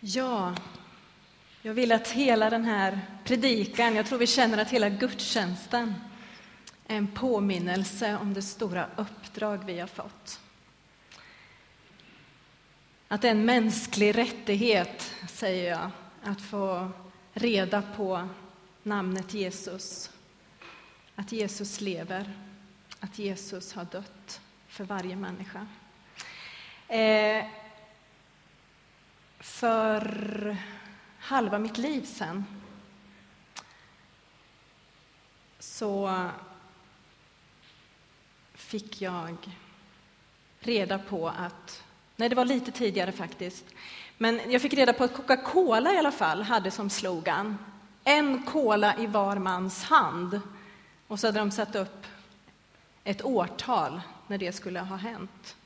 Ja, jag vill att hela den här predikan, jag tror vi känner att hela gudstjänsten är en påminnelse om det stora uppdrag vi har fått. Att det är en mänsklig rättighet, säger jag, att få reda på namnet Jesus. Att Jesus lever, att Jesus har dött för varje människa. Eh, för halva mitt liv sen så fick jag reda på att, nej det var lite tidigare faktiskt, men jag fick reda på att Coca-Cola i alla fall hade som slogan en cola i var mans hand. Och så hade de satt upp ett årtal när det skulle ha hänt.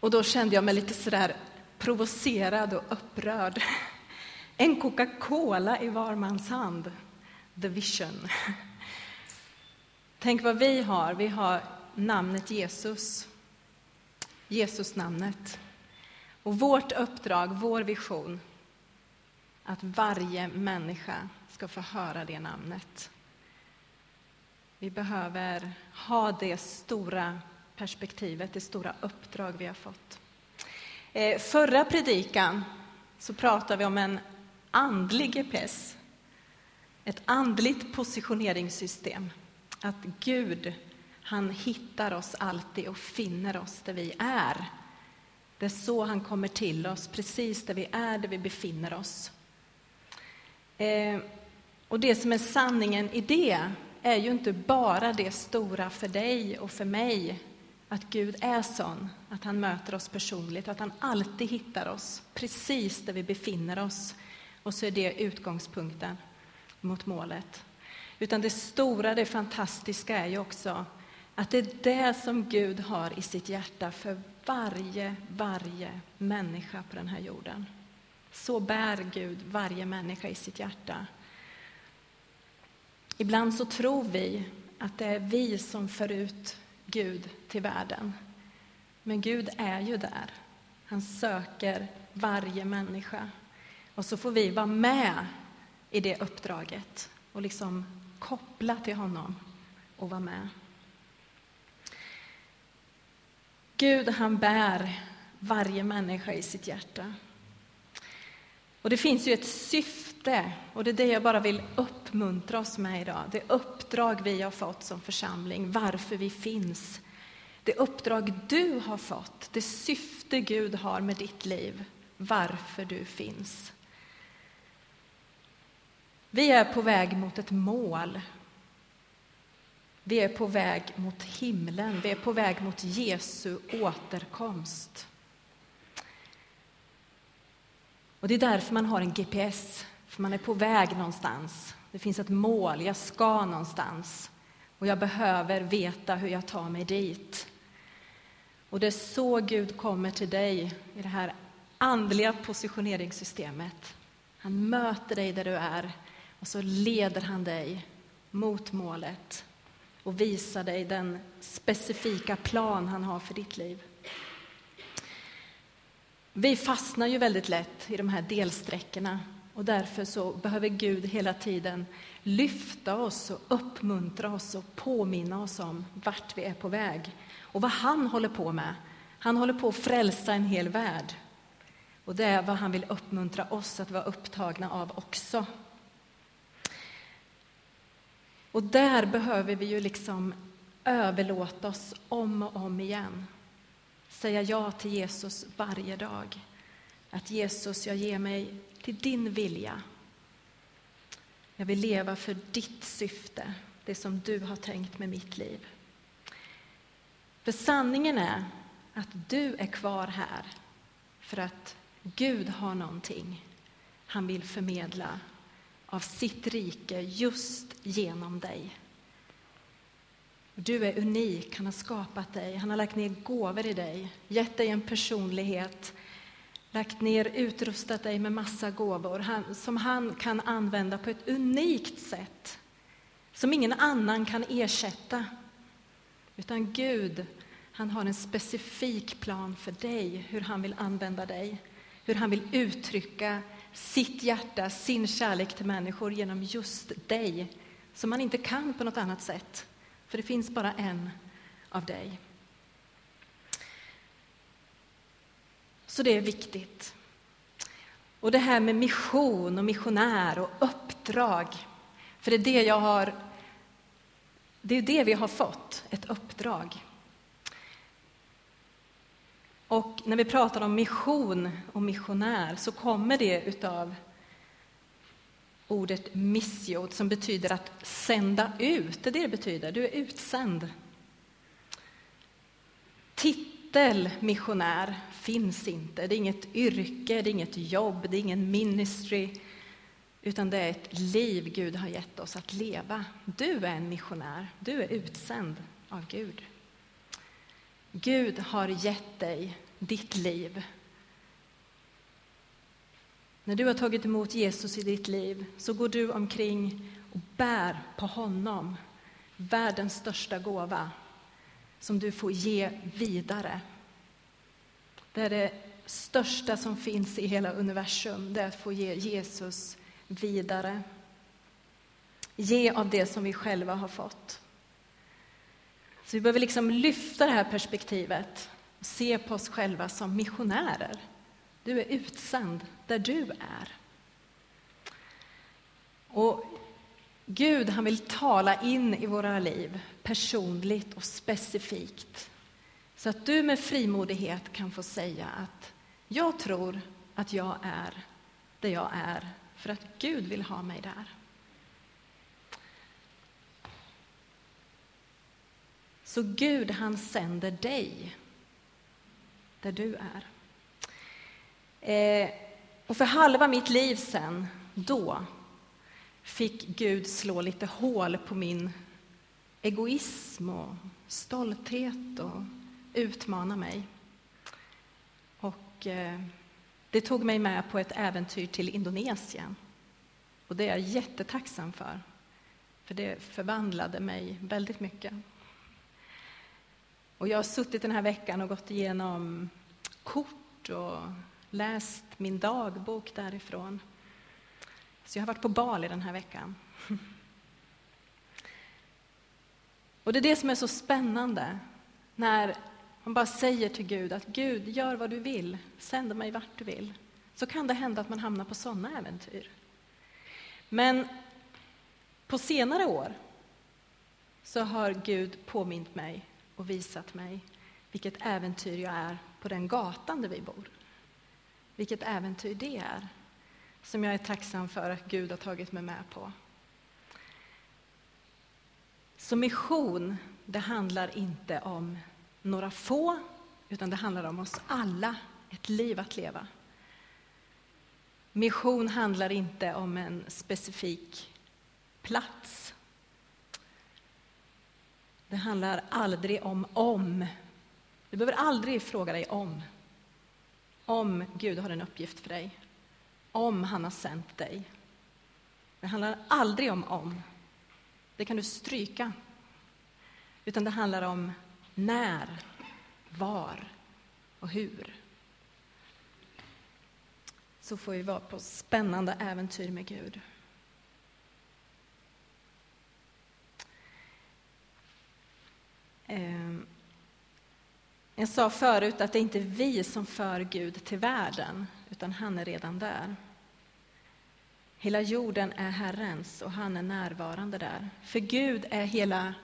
Och då kände jag mig lite sådär provocerad och upprörd. En Coca-Cola i var mans hand. The vision. Tänk vad vi har. Vi har namnet Jesus. Jesus-namnet. Och vårt uppdrag, vår vision, att varje människa ska få höra det namnet. Vi behöver ha det stora perspektivet, det stora uppdrag vi har fått. Eh, förra predikan så pratade vi om en andlig GPS, ett andligt positioneringssystem. Att Gud, han hittar oss alltid och finner oss där vi är. Det är så han kommer till oss, precis där vi är, där vi befinner oss. Eh, och det som är sanningen i det är ju inte bara det stora för dig och för mig, att Gud är sån, att han möter oss personligt, att han alltid hittar oss precis där vi befinner oss. Och så är det utgångspunkten mot målet. Utan det stora, det fantastiska är ju också att det är det som Gud har i sitt hjärta för varje, varje människa på den här jorden. Så bär Gud varje människa i sitt hjärta. Ibland så tror vi att det är vi som för ut Gud till världen. Men Gud är ju där. Han söker varje människa. Och så får vi vara med i det uppdraget och liksom koppla till honom och vara med. Gud, han bär varje människa i sitt hjärta. Och det finns ju ett syfte, och det är det jag bara vill uppmuntra oss med idag. Det uppdrag vi har fått som församling, varför vi finns. Det uppdrag du har fått, det syfte Gud har med ditt liv, varför du finns. Vi är på väg mot ett mål. Vi är på väg mot himlen, vi är på väg mot Jesu återkomst. Och det är därför man har en GPS, för man är på väg någonstans. Det finns ett mål, jag ska någonstans. Och jag behöver veta hur jag tar mig dit. Och det är så Gud kommer till dig i det här andliga positioneringssystemet. Han möter dig där du är och så leder han dig mot målet och visar dig den specifika plan han har för ditt liv. Vi fastnar ju väldigt lätt i de här delsträckorna och därför så behöver Gud hela tiden lyfta oss och uppmuntra oss och påminna oss om vart vi är på väg och vad han håller på med. Han håller på att frälsa en hel värld. Och det är vad han vill uppmuntra oss att vara upptagna av också. Och där behöver vi ju liksom överlåta oss om och om igen säga ja till Jesus varje dag. Att Jesus, jag ger mig till din vilja. Jag vill leva för ditt syfte, det som du har tänkt med mitt liv. För sanningen är att du är kvar här för att Gud har någonting han vill förmedla av sitt rike just genom dig. Du är unik, han har skapat dig, han har lagt ner gåvor i dig, gett dig en personlighet, lagt ner, utrustat dig med massa gåvor han, som han kan använda på ett unikt sätt, som ingen annan kan ersätta. Utan Gud, han har en specifik plan för dig, hur han vill använda dig, hur han vill uttrycka sitt hjärta, sin kärlek till människor genom just dig, som man inte kan på något annat sätt, för det finns bara en av dig. Så det är viktigt. Och det här med mission och missionär och uppdrag, för det är det jag har det är det vi har fått, ett uppdrag. Och när vi pratar om mission och missionär så kommer det utav ordet missio som betyder att sända ut. Det är det det betyder, du är utsänd. Titel missionär finns inte. Det är inget yrke, det är inget jobb, det är ingen ministry utan det är ett liv Gud har gett oss att leva. Du är en missionär, du är utsänd av Gud. Gud har gett dig ditt liv. När du har tagit emot Jesus i ditt liv så går du omkring och bär på honom, världens största gåva, som du får ge vidare. Det är det största som finns i hela universum, det är att få ge Jesus vidare. Ge av det som vi själva har fått. Så vi behöver liksom lyfta det här perspektivet och se på oss själva som missionärer. Du är utsänd där du är. Och Gud han vill tala in i våra liv personligt och specifikt så att du med frimodighet kan få säga att jag tror att jag är det jag är för att Gud vill ha mig där. Så Gud, han sänder dig där du är. Eh, och för halva mitt liv sen, då, fick Gud slå lite hål på min egoism och stolthet och utmana mig. Och eh, det tog mig med på ett äventyr till Indonesien. Och det är jag jättetacksam för, för det förvandlade mig väldigt mycket. Och jag har suttit den här veckan och gått igenom kort och läst min dagbok därifrån. Så jag har varit på Bali den här veckan. Och det är det som är så spännande, när man bara säger till Gud att Gud, gör vad du vill, sänd mig vart du vill. Så kan det hända att man hamnar på sådana äventyr. Men på senare år så har Gud påmint mig och visat mig vilket äventyr jag är på den gatan där vi bor. Vilket äventyr det är, som jag är tacksam för att Gud har tagit mig med på. Så mission, det handlar inte om några få, utan det handlar om oss alla, ett liv att leva. Mission handlar inte om en specifik plats. Det handlar aldrig om om. Du behöver aldrig fråga dig om. Om Gud har en uppgift för dig. Om han har sänt dig. Det handlar aldrig om om. Det kan du stryka. Utan det handlar om när, var och hur. Så får vi vara på spännande äventyr med Gud. Ehm, jag sa förut att det inte är vi som för Gud till världen, utan han är redan där. Hela jorden är Herrens och han är närvarande där. För Gud är hela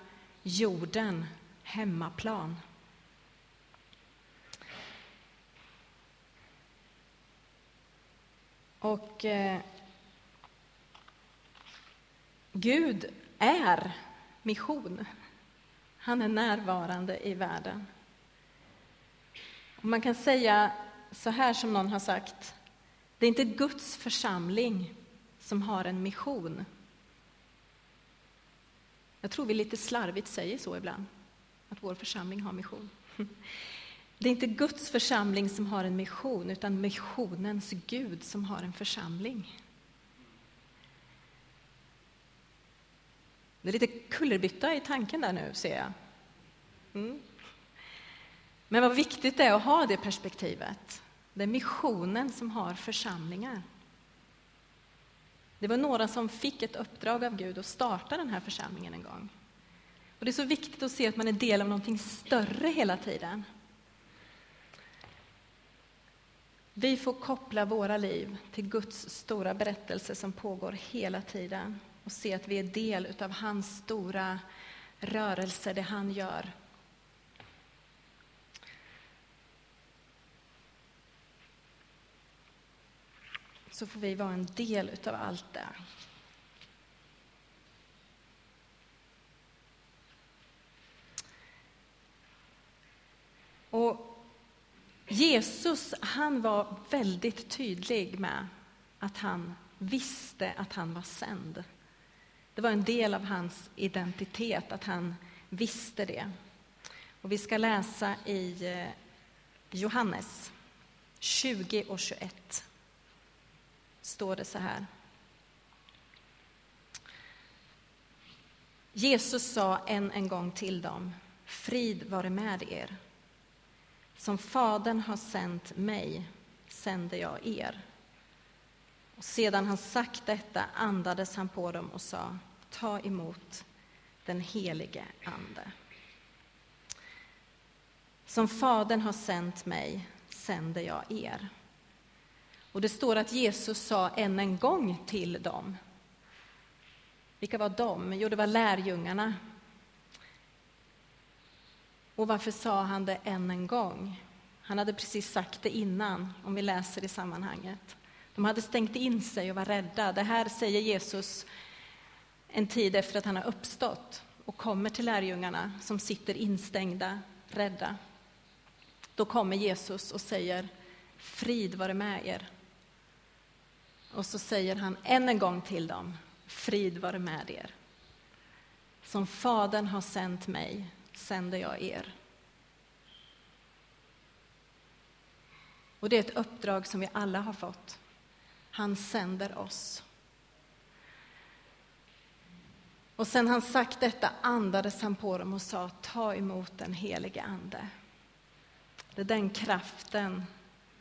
jorden hemmaplan. Och eh, Gud är mission. Han är närvarande i världen. Och man kan säga så här som någon har sagt. Det är inte Guds församling som har en mission. Jag tror vi lite slarvigt säger så ibland att vår församling har mission. Det är inte Guds församling som har en mission, utan missionens Gud som har en församling. Det är lite kullerbytta i tanken där nu, ser jag. Mm. Men vad viktigt det är att ha det perspektivet. Det är missionen som har församlingar. Det var några som fick ett uppdrag av Gud att starta den här församlingen en gång. Och Det är så viktigt att se att man är del av någonting större hela tiden. Vi får koppla våra liv till Guds stora berättelse som pågår hela tiden och se att vi är del av hans stora rörelse, det han gör. Så får vi vara en del av allt det. Och Jesus han var väldigt tydlig med att han visste att han var sänd. Det var en del av hans identitet, att han visste det. Och vi ska läsa i eh, Johannes 20 och 21. Står det så här. Jesus sa än en gång till dem, frid vare med er. Som Fadern har sänt mig sänder jag er. Och sedan han sagt detta andades han på dem och sa, ta emot den helige Ande. Som Fadern har sänt mig sänder jag er. Och det står att Jesus sa än en gång till dem. Vilka var de? Jo, det var lärjungarna. Och varför sa han det än en gång? Han hade precis sagt det innan, om vi läser i sammanhanget. De hade stängt in sig och var rädda. Det här säger Jesus en tid efter att han har uppstått och kommer till lärjungarna som sitter instängda, rädda. Då kommer Jesus och säger Frid vare med er. Och så säger han än en gång till dem Frid vare med er. Som Fadern har sänt mig sänder jag er. Och det är ett uppdrag som vi alla har fått. Han sänder oss. Och sen han sagt detta andades han på dem och sa ta emot den helige Ande. Det är den kraften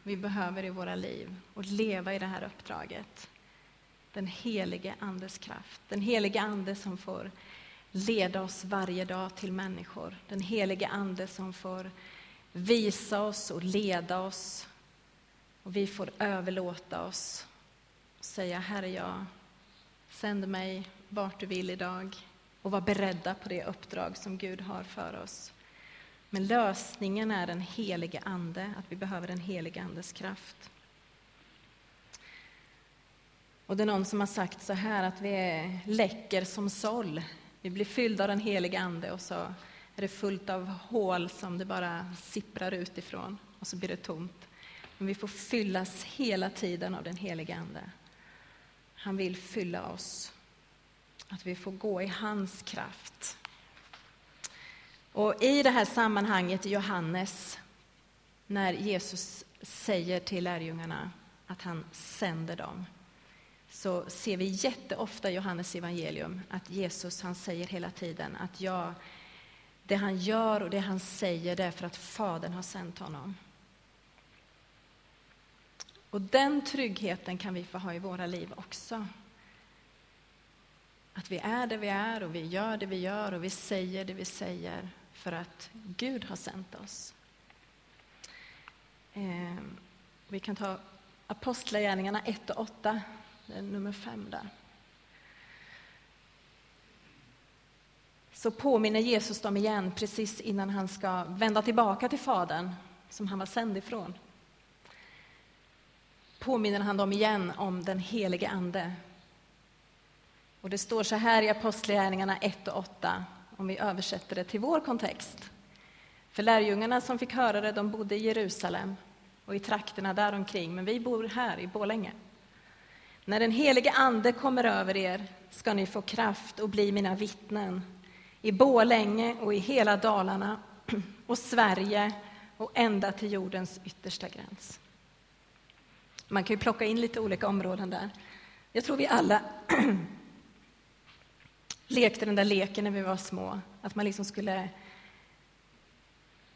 vi behöver i våra liv och leva i det här uppdraget. Den helige Andes kraft. Den helige Ande som får leda oss varje dag till människor. Den helige Ande som får visa oss och leda oss. Och vi får överlåta oss säga Herre, jag sänd mig vart du vill idag och vara beredda på det uppdrag som Gud har för oss. Men lösningen är den helige Ande, att vi behöver den helige Andes kraft. Och det är någon som har sagt så här att vi är läcker som såll. Vi blir fyllda av den helige Ande och så är det fullt av hål som det bara sipprar utifrån och så blir det tomt. Men vi får fyllas hela tiden av den helige Ande. Han vill fylla oss. Att vi får gå i hans kraft. Och i det här sammanhanget i Johannes, när Jesus säger till lärjungarna att han sänder dem, så ser vi jätteofta i Johannes evangelium att Jesus han säger hela tiden att jag, det han gör och det han säger det är för att Fadern har sänt honom. Och den tryggheten kan vi få ha i våra liv också. Att vi är det vi är och vi gör det vi gör och vi säger det vi säger för att Gud har sänt oss. Eh, vi kan ta Apostlagärningarna 1 och 8, nummer 5 där. Så påminner Jesus dem igen precis innan han ska vända tillbaka till Fadern som han var sänd ifrån. Påminner han dem igen om den helige Ande och det står så här i Apostlagärningarna 1 och 8, om vi översätter det till vår kontext. För lärjungarna som fick höra det, de bodde i Jerusalem och i trakterna däromkring, men vi bor här i Bålänge. När den helige Ande kommer över er ska ni få kraft och bli mina vittnen i Bålänge och i hela Dalarna och Sverige och ända till jordens yttersta gräns. Man kan ju plocka in lite olika områden där. Jag tror vi alla lekte den där leken när vi var små, att man liksom skulle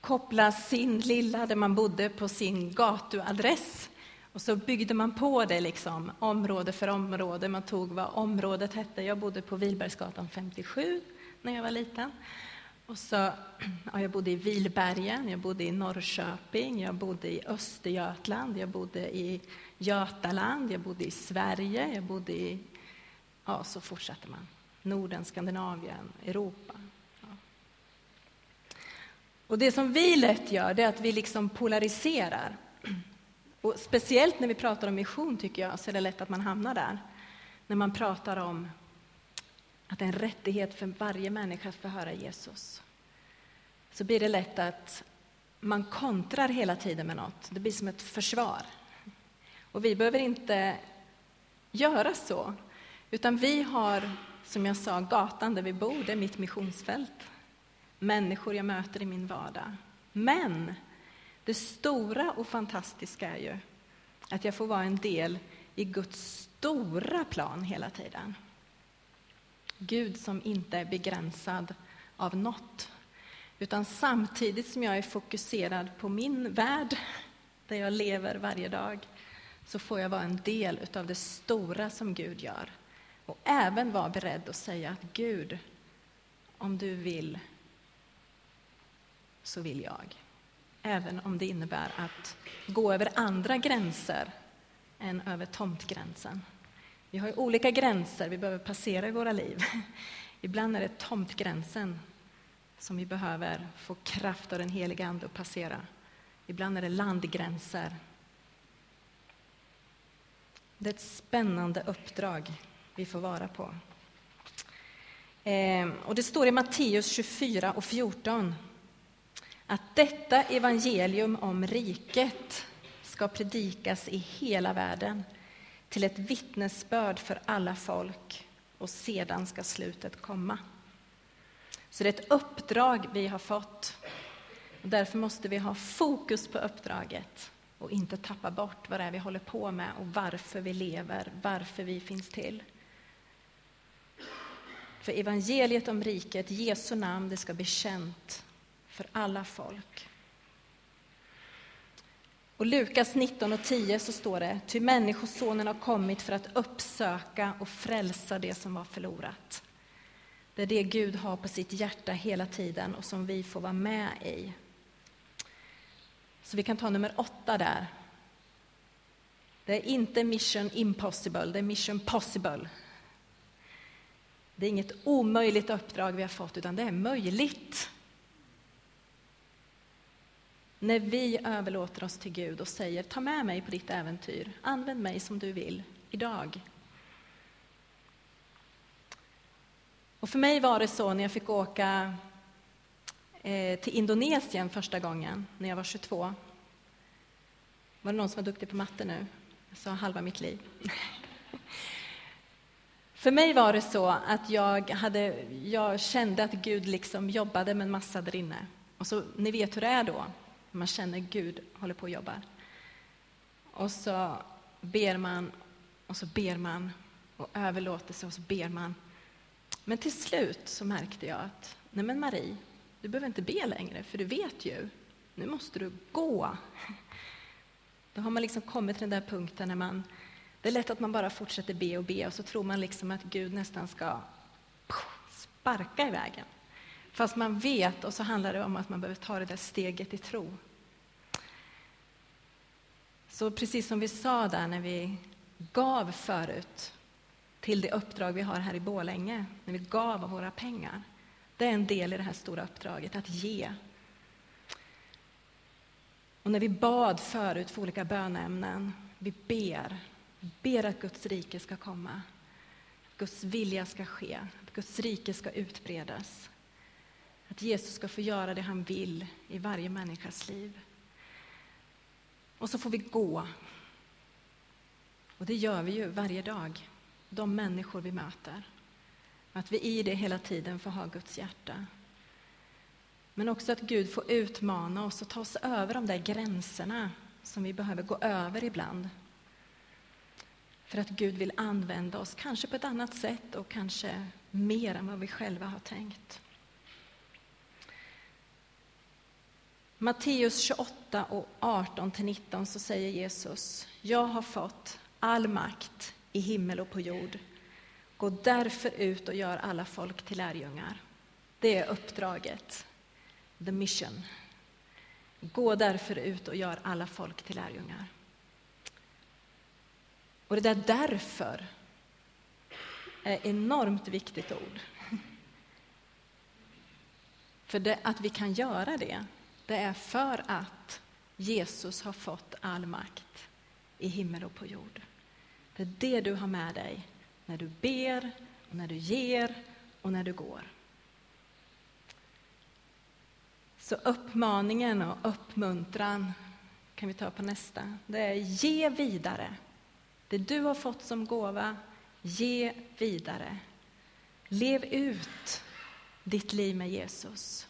koppla sin lilla, där man bodde, på sin gatuadress. Och så byggde man på det liksom, område för område. Man tog vad området hette. Jag bodde på Vilbergsgatan 57 när jag var liten. Och så, ja, jag bodde i Vilbergen, jag bodde i Norrköping, jag bodde i Östergötland, jag bodde i Götaland, jag bodde i Sverige, jag bodde i... Ja, så fortsatte man. Norden, Skandinavien, Europa. Ja. Och det som vi lätt gör, det är att vi liksom polariserar. Och speciellt när vi pratar om mission, tycker jag, så är det lätt att man hamnar där. När man pratar om att det är en rättighet för varje människa att få höra Jesus. Så blir det lätt att man kontrar hela tiden med något. Det blir som ett försvar. Och vi behöver inte göra så. Utan vi har, som jag sa, gatan där vi bor, det är mitt missionsfält. Människor jag möter i min vardag. Men det stora och fantastiska är ju att jag får vara en del i Guds stora plan hela tiden. Gud som inte är begränsad av något. Utan samtidigt som jag är fokuserad på min värld, där jag lever varje dag, så får jag vara en del av det stora som Gud gör. Och även vara beredd att säga att Gud, om du vill, så vill jag. Även om det innebär att gå över andra gränser än över tomtgränsen. Vi har ju olika gränser vi behöver passera i våra liv. Ibland är det tomtgränsen som vi behöver få kraft av den heliga Ande att passera. Ibland är det landgränser. Det är ett spännande uppdrag vi får vara på. Ehm, och det står i Matteus 24 och 14 att detta evangelium om riket ska predikas i hela världen till ett vittnesbörd för alla folk och sedan ska slutet komma. Så det är ett uppdrag vi har fått. Och därför måste vi ha fokus på uppdraget och inte tappa bort vad det är vi håller på med och varför vi lever, varför vi finns till. För evangeliet om riket, Jesu namn, det ska bli känt för alla folk. Och Lukas 19 och 10 så står det, ty Människosonen har kommit för att uppsöka och frälsa det som var förlorat. Det är det Gud har på sitt hjärta hela tiden och som vi får vara med i. Så vi kan ta nummer åtta där. Det är inte mission impossible, det är mission possible. Det är inget omöjligt uppdrag vi har fått, utan det är möjligt. När vi överlåter oss till Gud och säger ta med mig på ditt äventyr, använd mig som du vill idag. Och för mig var det så när jag fick åka eh, till Indonesien första gången, när jag var 22. Var det någon som var duktig på matte nu? Jag sa halva mitt liv. För mig var det så att jag, hade, jag kände att Gud liksom jobbade med en massa där inne. Och så, ni vet hur det är då, man känner Gud håller på och jobbar. Och så ber man, och så ber man, och överlåter sig, och så ber man. Men till slut så märkte jag att, nej men Marie, du behöver inte be längre, för du vet ju, nu måste du gå. Då har man liksom kommit till den där punkten när man, det är lätt att man bara fortsätter be och be och så tror man liksom att Gud nästan ska sparka i vägen. Fast man vet, och så handlar det om att man behöver ta det där steget i tro. Så precis som vi sa där när vi gav förut till det uppdrag vi har här i Bålänge, när vi gav av våra pengar. Det är en del i det här stora uppdraget, att ge. Och när vi bad förut för olika bönämnen, vi ber, vi ber att Guds rike ska komma, att Guds vilja ska ske, att Guds rike ska utbredas. Att Jesus ska få göra det han vill i varje människas liv. Och så får vi gå. Och det gör vi ju varje dag, de människor vi möter. Att vi i det hela tiden får ha Guds hjärta. Men också att Gud får utmana oss och ta oss över de där gränserna som vi behöver gå över ibland. För att Gud vill använda oss, kanske på ett annat sätt och kanske mer än vad vi själva har tänkt. Matteus 28 och 18-19 så säger Jesus, jag har fått all makt i himmel och på jord. Gå därför ut och gör alla folk till lärjungar. Det är uppdraget, the mission. Gå därför ut och gör alla folk till lärjungar. Och det där därför är enormt viktigt ord. För det, att vi kan göra det, det är för att Jesus har fått all makt i himmel och på jord. Det är det du har med dig när du ber, och när du ger och när du går. Så uppmaningen och uppmuntran kan vi ta på nästa. Det är ge vidare. Det du har fått som gåva, ge vidare. Lev ut ditt liv med Jesus.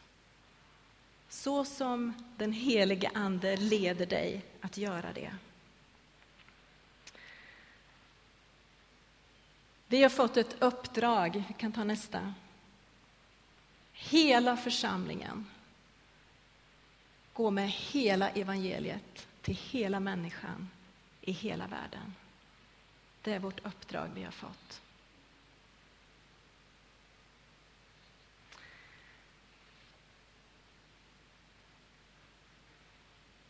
Så som den helige Ande leder dig att göra det. Vi har fått ett uppdrag, vi kan ta nästa. Hela församlingen går med hela evangeliet till hela människan i hela världen. Det är vårt uppdrag vi har fått.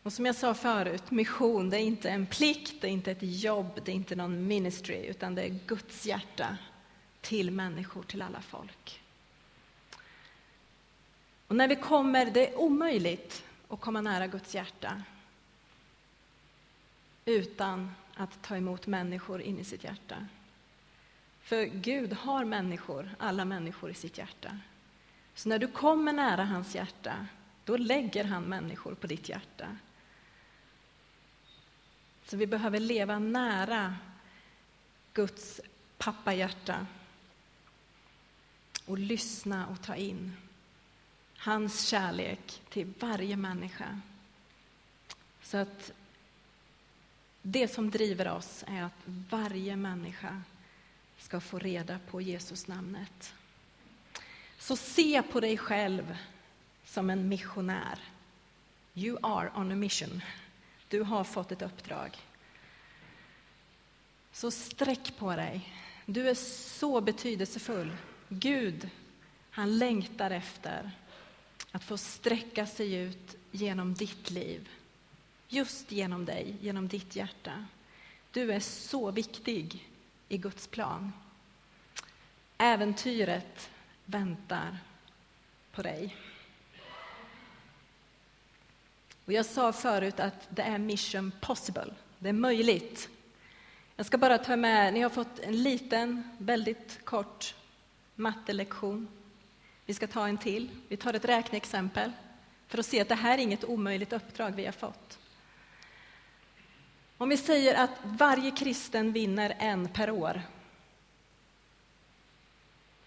Och som jag sa förut, mission det är inte en plikt, det är inte ett jobb, det är inte någon ministry, utan det är Guds hjärta till människor, till alla folk. Och när vi kommer, det är omöjligt att komma nära Guds hjärta utan att ta emot människor in i sitt hjärta. För Gud har människor, alla människor i sitt hjärta. Så när du kommer nära hans hjärta, då lägger han människor på ditt hjärta. Så vi behöver leva nära Guds pappahjärta och lyssna och ta in hans kärlek till varje människa. Så att det som driver oss är att varje människa ska få reda på Jesus namnet. Så se på dig själv som en missionär. You are on a mission. Du har fått ett uppdrag. Så sträck på dig. Du är så betydelsefull. Gud, han längtar efter att få sträcka sig ut genom ditt liv. Just genom dig, genom ditt hjärta. Du är så viktig i Guds plan. Äventyret väntar på dig. Och jag sa förut att det är mission possible. Det är möjligt. Jag ska bara ta med, ni har fått en liten, väldigt kort mattelektion. Vi ska ta en till. Vi tar ett räkneexempel för att se att det här är inget omöjligt uppdrag vi har fått. Om vi säger att varje kristen vinner en per år.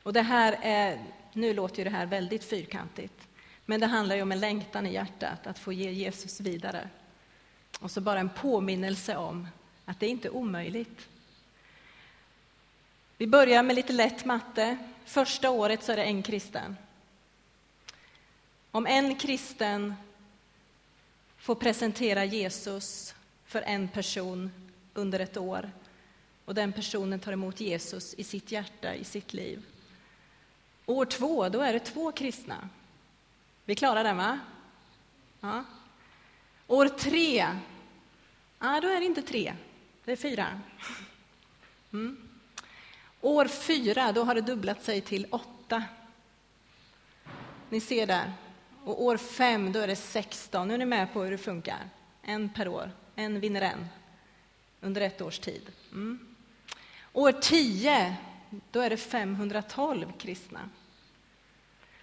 Och det här är, nu låter ju det här väldigt fyrkantigt, men det handlar ju om en längtan i hjärtat att få ge Jesus vidare. Och så bara en påminnelse om att det inte är omöjligt. Vi börjar med lite lätt matte. Första året så är det en kristen. Om en kristen får presentera Jesus för en person under ett år och den personen tar emot Jesus i sitt hjärta, i sitt liv. År två, då är det två kristna. Vi klarar den, va? Ja. År tre, ja, då är det inte tre, det är fyra. Mm. År fyra, då har det dubblat sig till åtta. Ni ser där. Och år fem, då är det 16. Nu är ni med på hur det funkar. En per år. En vinner en. Under ett års tid. Mm. År 10, då är det 512 kristna.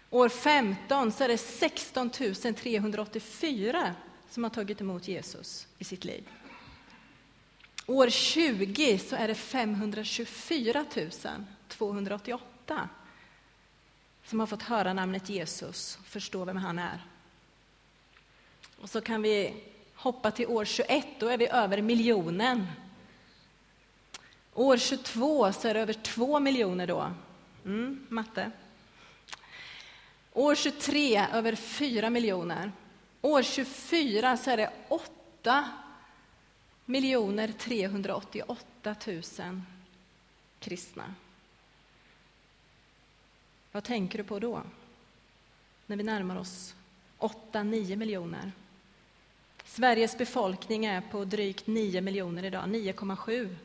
År 15 så är det 16 384 som har tagit emot Jesus i sitt liv. År 20 så är det 524 288 som har fått höra namnet Jesus, och förstå vem han är. Och så kan vi hoppa till år 21, då är vi över miljonen. År 22 så är det över två miljoner då. Mm, matte. År 23 över 4 miljoner. År 24 så är det 8 miljoner 388 000 kristna. Vad tänker du på då? När vi närmar oss 8-9 miljoner. Sveriges befolkning är på drygt 9 miljoner idag, 9,7.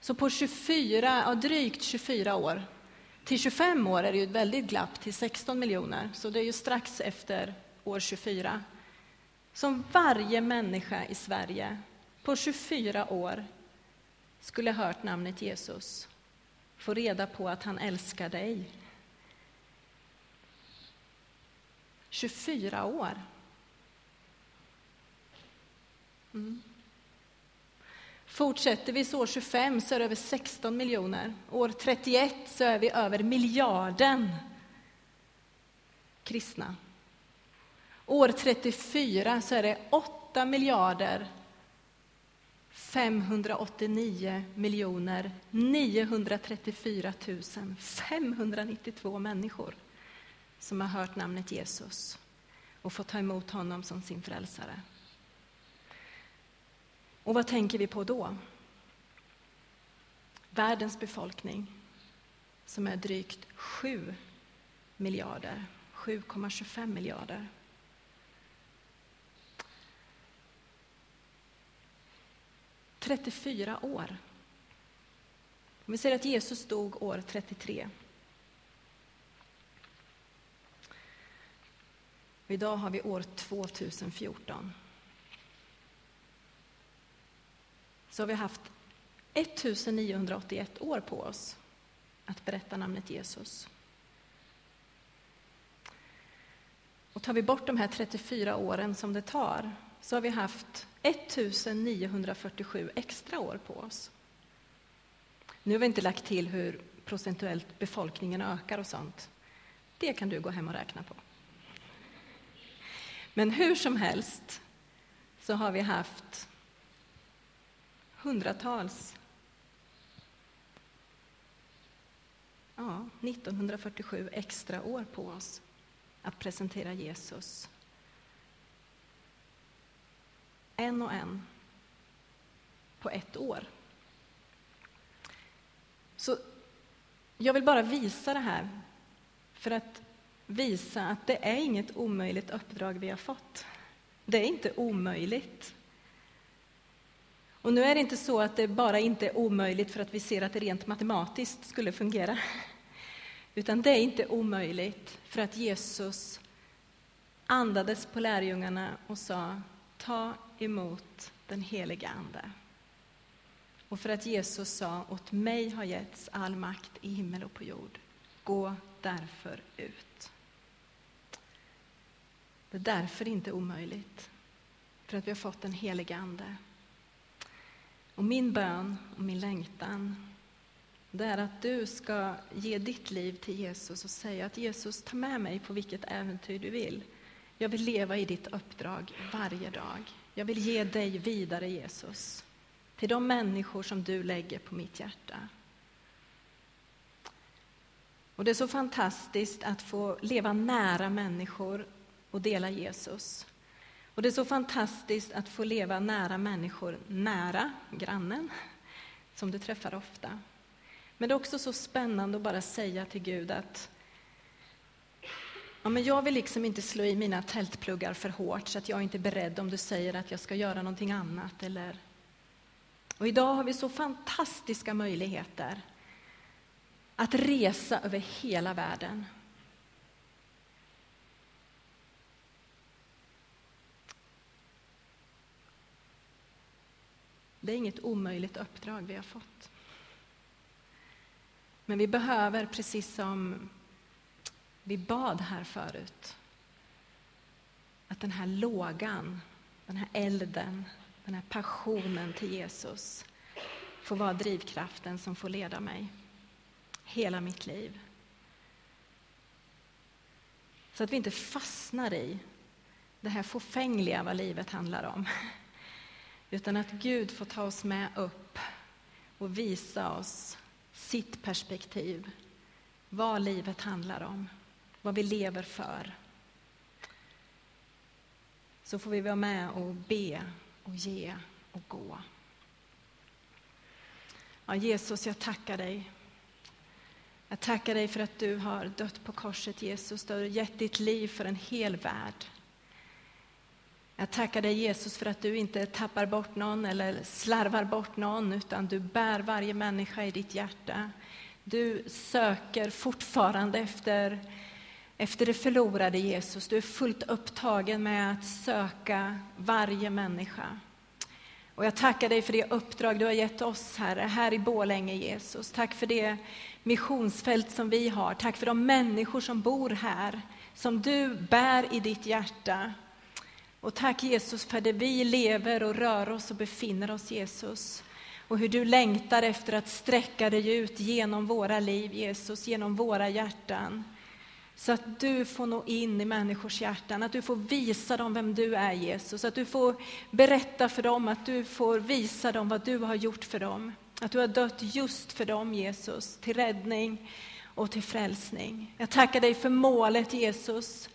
Så på 24, ja, drygt 24 år, till 25 år är det ju ett väldigt glapp till 16 miljoner, så det är ju strax efter år 24. Som varje människa i Sverige på 24 år skulle ha hört namnet Jesus, få reda på att han älskar dig. 24 år. Mm. Fortsätter vi så år 25 så är det över 16 miljoner. År 31 så är vi över miljarden kristna. År 34 så är det 8 miljarder 589 miljoner 934 592 människor som har hört namnet Jesus och fått ta emot honom som sin frälsare. Och vad tänker vi på då? Världens befolkning, som är drygt 7 miljarder, 7,25 miljarder. Trettiofyra år. Om vi säger att Jesus dog år 33. idag har vi år 2014. Så har vi haft 1981 år på oss att berätta namnet Jesus. Och tar vi bort de här 34 åren som det tar så har vi haft 1947 extra år på oss. Nu har vi inte lagt till hur procentuellt befolkningen ökar och sånt. Det kan du gå hem och räkna på. Men hur som helst så har vi haft hundratals. Ja, 1947 extra år på oss att presentera Jesus. En och en på ett år. Så jag vill bara visa det här för att visa att det är inget omöjligt uppdrag vi har fått. Det är inte omöjligt. Och nu är det inte så att det bara inte är omöjligt för att vi ser att det rent matematiskt skulle fungera. Utan det är inte omöjligt för att Jesus andades på lärjungarna och sa ta emot den helige Ande. Och för att Jesus sa åt mig har getts all makt i himmel och på jord. Gå därför ut. Det är därför inte omöjligt. För att vi har fått den helige Ande. Och min bön och min längtan det är att du ska ge ditt liv till Jesus och säga att Jesus, ta med mig på vilket äventyr du vill. Jag vill leva i ditt uppdrag varje dag. Jag vill ge dig vidare, Jesus, till de människor som du lägger på mitt hjärta. Och Det är så fantastiskt att få leva nära människor och dela Jesus. Och det är så fantastiskt att få leva nära människor, nära grannen, som du träffar ofta. Men det är också så spännande att bara säga till Gud att ja, men jag vill liksom inte slå i mina tältpluggar för hårt så att jag inte är beredd om du säger att jag ska göra någonting annat. Eller... Och idag har vi så fantastiska möjligheter att resa över hela världen. Det är inget omöjligt uppdrag vi har fått. Men vi behöver, precis som vi bad här förut, att den här lågan, den här elden, den här passionen till Jesus får vara drivkraften som får leda mig hela mitt liv. Så att vi inte fastnar i det här fåfängliga vad livet handlar om. Utan att Gud får ta oss med upp och visa oss sitt perspektiv. Vad livet handlar om, vad vi lever för. så får vi vara med och be och ge och gå. Ja, Jesus, jag tackar dig. Jag tackar dig för att du har dött på korset, Jesus. Du har gett ditt liv för en hel värld. Jag tackar dig Jesus för att du inte tappar bort någon eller slarvar bort någon, utan du bär varje människa i ditt hjärta. Du söker fortfarande efter, efter det förlorade Jesus. Du är fullt upptagen med att söka varje människa. Och jag tackar dig för det uppdrag du har gett oss, Herre, här i Bålänge, Jesus. Tack för det missionsfält som vi har. Tack för de människor som bor här, som du bär i ditt hjärta. Och tack Jesus för det vi lever och rör oss och befinner oss, Jesus. Och hur du längtar efter att sträcka dig ut genom våra liv, Jesus, genom våra hjärtan. Så att du får nå in i människors hjärtan, att du får visa dem vem du är Jesus, att du får berätta för dem, att du får visa dem vad du har gjort för dem. Att du har dött just för dem Jesus, till räddning och till frälsning. Jag tackar dig för målet Jesus.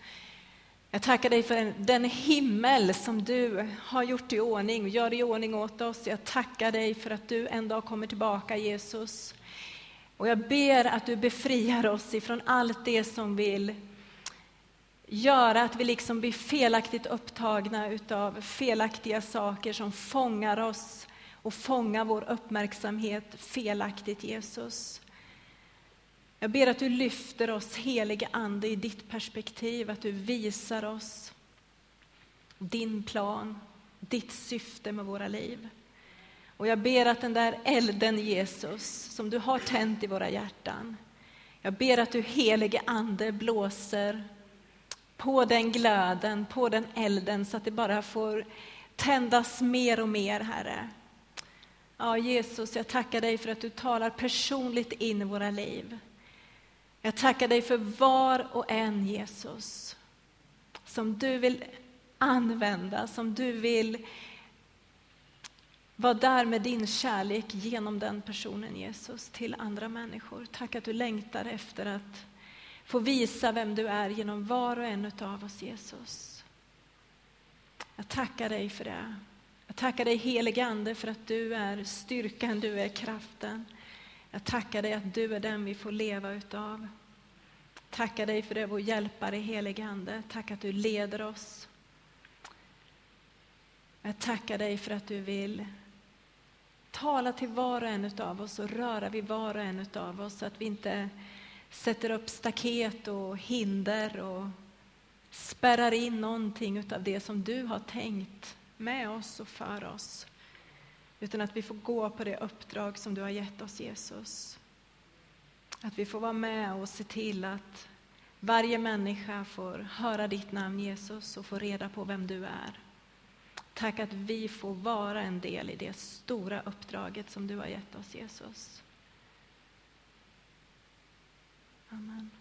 Jag tackar dig för den himmel som du har gjort i ordning och gör i ordning åt oss. Jag tackar dig för att du en dag kommer tillbaka Jesus. Och jag ber att du befriar oss ifrån allt det som vill göra att vi liksom blir felaktigt upptagna utav felaktiga saker som fångar oss och fångar vår uppmärksamhet felaktigt, Jesus. Jag ber att du lyfter oss, helige Ande, i ditt perspektiv, att du visar oss din plan, ditt syfte med våra liv. Och jag ber att den där elden, Jesus, som du har tänt i våra hjärtan, jag ber att du, helige Ande, blåser på den glöden, på den elden, så att det bara får tändas mer och mer, Herre. Ja, Jesus, jag tackar dig för att du talar personligt in i våra liv. Jag tackar dig för var och en, Jesus, som du vill använda, som du vill vara där med din kärlek genom den personen, Jesus, till andra människor. Tack att du längtar efter att få visa vem du är genom var och en av oss, Jesus. Jag tackar dig för det. Jag tackar dig helige Ande för att du är styrkan, du är kraften. Jag tackar dig att du är den vi får leva utav. Tackar dig för det, vår hjälpare, helige Ande. Tack att du leder oss. Jag tackar dig för att du vill tala till var och en av oss och röra vid var och en av oss så att vi inte sätter upp staket och hinder och spärrar in någonting av det som du har tänkt med oss och för oss. Utan att vi får gå på det uppdrag som du har gett oss, Jesus. Att vi får vara med och se till att varje människa får höra ditt namn, Jesus, och få reda på vem du är. Tack att vi får vara en del i det stora uppdraget som du har gett oss, Jesus. Amen.